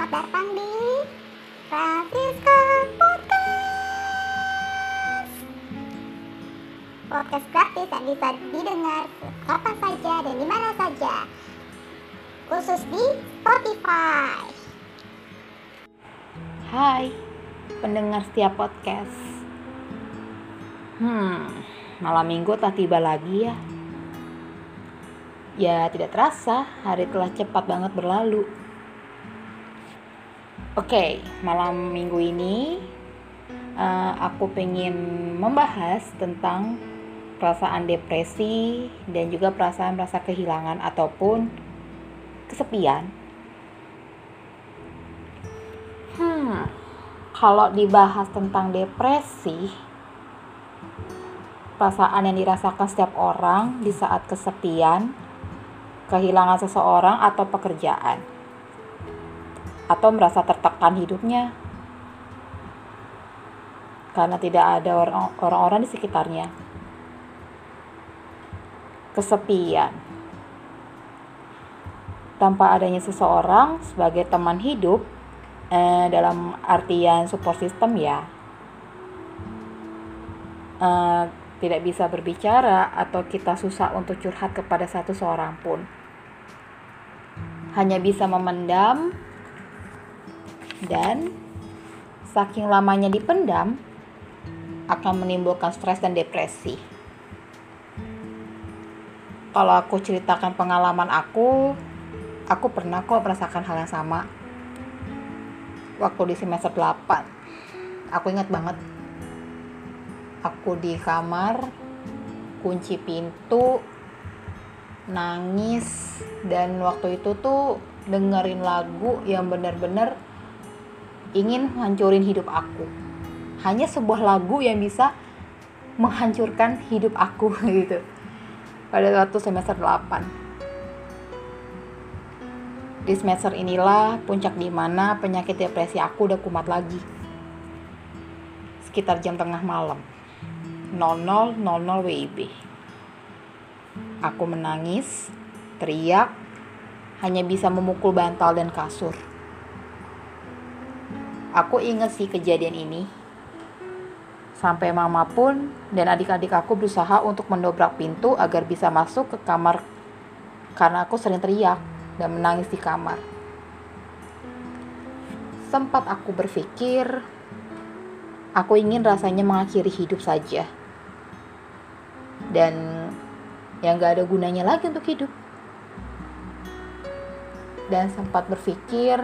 Selamat datang di Francisca Podcast. Podcast gratis yang bisa didengar kapan saja dan di mana saja. Khusus di Spotify. Hai, pendengar setiap podcast. Hmm, malam minggu tak tiba lagi ya. Ya, tidak terasa, hari telah cepat banget berlalu. Oke, malam minggu ini uh, aku pengen membahas tentang perasaan depresi dan juga perasaan rasa kehilangan ataupun kesepian. Hmm, kalau dibahas tentang depresi, perasaan yang dirasakan setiap orang di saat kesepian, kehilangan seseorang atau pekerjaan, atau merasa tertekan hidupnya. Karena tidak ada orang-orang di sekitarnya. Kesepian. Tanpa adanya seseorang sebagai teman hidup eh, dalam artian support system ya eh, tidak bisa berbicara atau kita susah untuk curhat kepada satu seorang pun. Hanya bisa memendam dan saking lamanya dipendam akan menimbulkan stres dan depresi. Kalau aku ceritakan pengalaman aku, aku pernah kok merasakan hal yang sama. Waktu di semester 8. Aku ingat banget. Aku di kamar, kunci pintu, nangis dan waktu itu tuh dengerin lagu yang benar-benar ingin menghancurin hidup aku. Hanya sebuah lagu yang bisa menghancurkan hidup aku gitu. Pada waktu semester 8 di semester inilah puncak di mana penyakit depresi aku udah kumat lagi. Sekitar jam tengah malam. 00.00 WIB Aku menangis, teriak, hanya bisa memukul bantal dan kasur. Aku ingat sih kejadian ini. Sampai mama pun dan adik-adik aku berusaha untuk mendobrak pintu agar bisa masuk ke kamar karena aku sering teriak dan menangis di kamar. Sempat aku berpikir, aku ingin rasanya mengakhiri hidup saja. Dan yang gak ada gunanya lagi untuk hidup. Dan sempat berpikir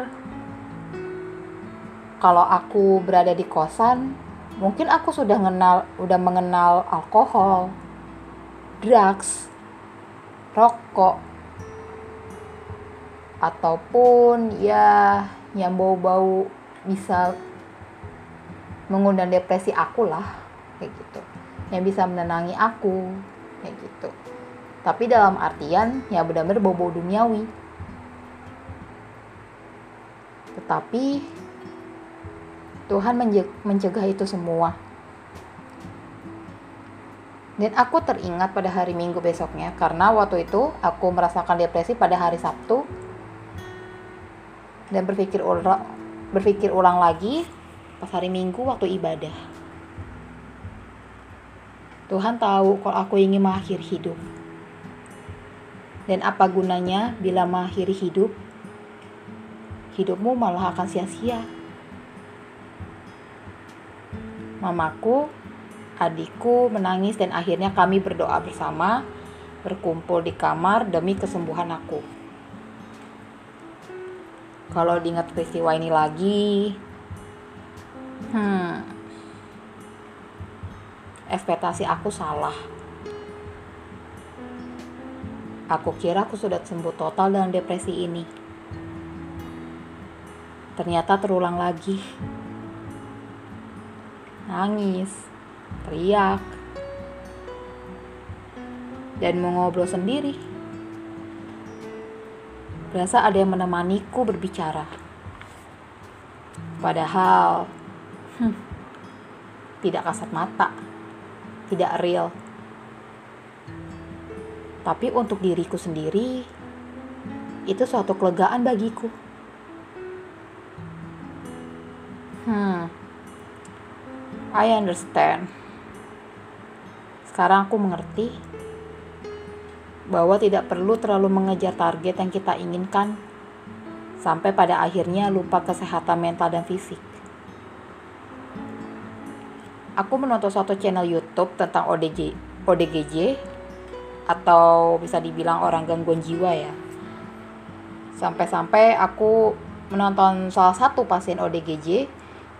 kalau aku berada di kosan, mungkin aku sudah mengenal udah mengenal alkohol, drugs, rokok, ataupun ya yang bau-bau bisa mengundang depresi aku lah kayak gitu yang bisa menenangi aku kayak gitu tapi dalam artian yang benar-benar bobo duniawi. Tetapi Tuhan mencegah itu semua. Dan aku teringat pada hari Minggu besoknya karena waktu itu aku merasakan depresi pada hari Sabtu dan berpikir ulang, berpikir ulang lagi pas hari Minggu waktu ibadah. Tuhan tahu kalau aku ingin mengakhiri hidup. Dan apa gunanya bila mengakhiri hidup? Hidupmu malah akan sia-sia. Mamaku, adikku menangis dan akhirnya kami berdoa bersama, berkumpul di kamar demi kesembuhan aku. Kalau diingat peristiwa ini lagi, hmm, ekspektasi aku salah Aku kira aku sudah sembuh total dengan depresi ini. Ternyata terulang lagi. Nangis, teriak, dan mau ngobrol sendiri. Berasa ada yang menemaniku berbicara. Padahal, hmm, tidak kasat mata, tidak real tapi untuk diriku sendiri, itu suatu kelegaan bagiku. Hmm. I understand. Sekarang aku mengerti bahwa tidak perlu terlalu mengejar target yang kita inginkan sampai pada akhirnya lupa kesehatan mental dan fisik. Aku menonton suatu channel YouTube tentang ODG, ODGJ atau bisa dibilang orang gangguan jiwa ya. Sampai-sampai aku menonton salah satu pasien ODGJ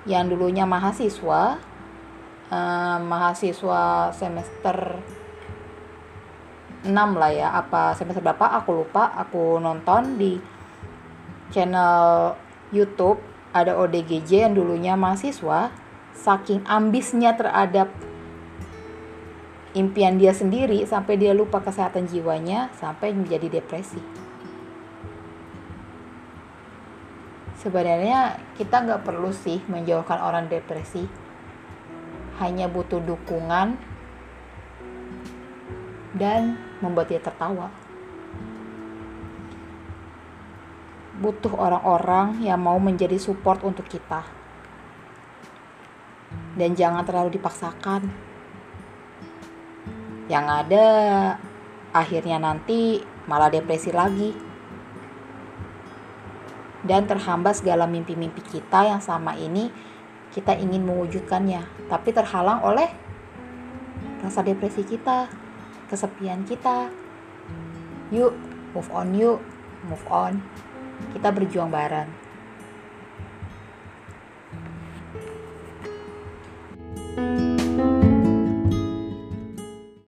yang dulunya mahasiswa uh, mahasiswa semester 6 lah ya. Apa semester berapa? Aku lupa. Aku nonton di channel YouTube ada ODGJ yang dulunya mahasiswa. Saking ambisnya terhadap impian dia sendiri sampai dia lupa kesehatan jiwanya sampai menjadi depresi. Sebenarnya kita nggak perlu sih menjauhkan orang depresi hanya butuh dukungan dan membuat dia tertawa. Butuh orang-orang yang mau menjadi support untuk kita. Dan jangan terlalu dipaksakan. Yang ada akhirnya nanti malah depresi lagi. Dan terhambat segala mimpi-mimpi kita yang sama ini kita ingin mewujudkannya, tapi terhalang oleh rasa depresi kita, kesepian kita. Yuk, move on yuk, move on. Kita berjuang bareng.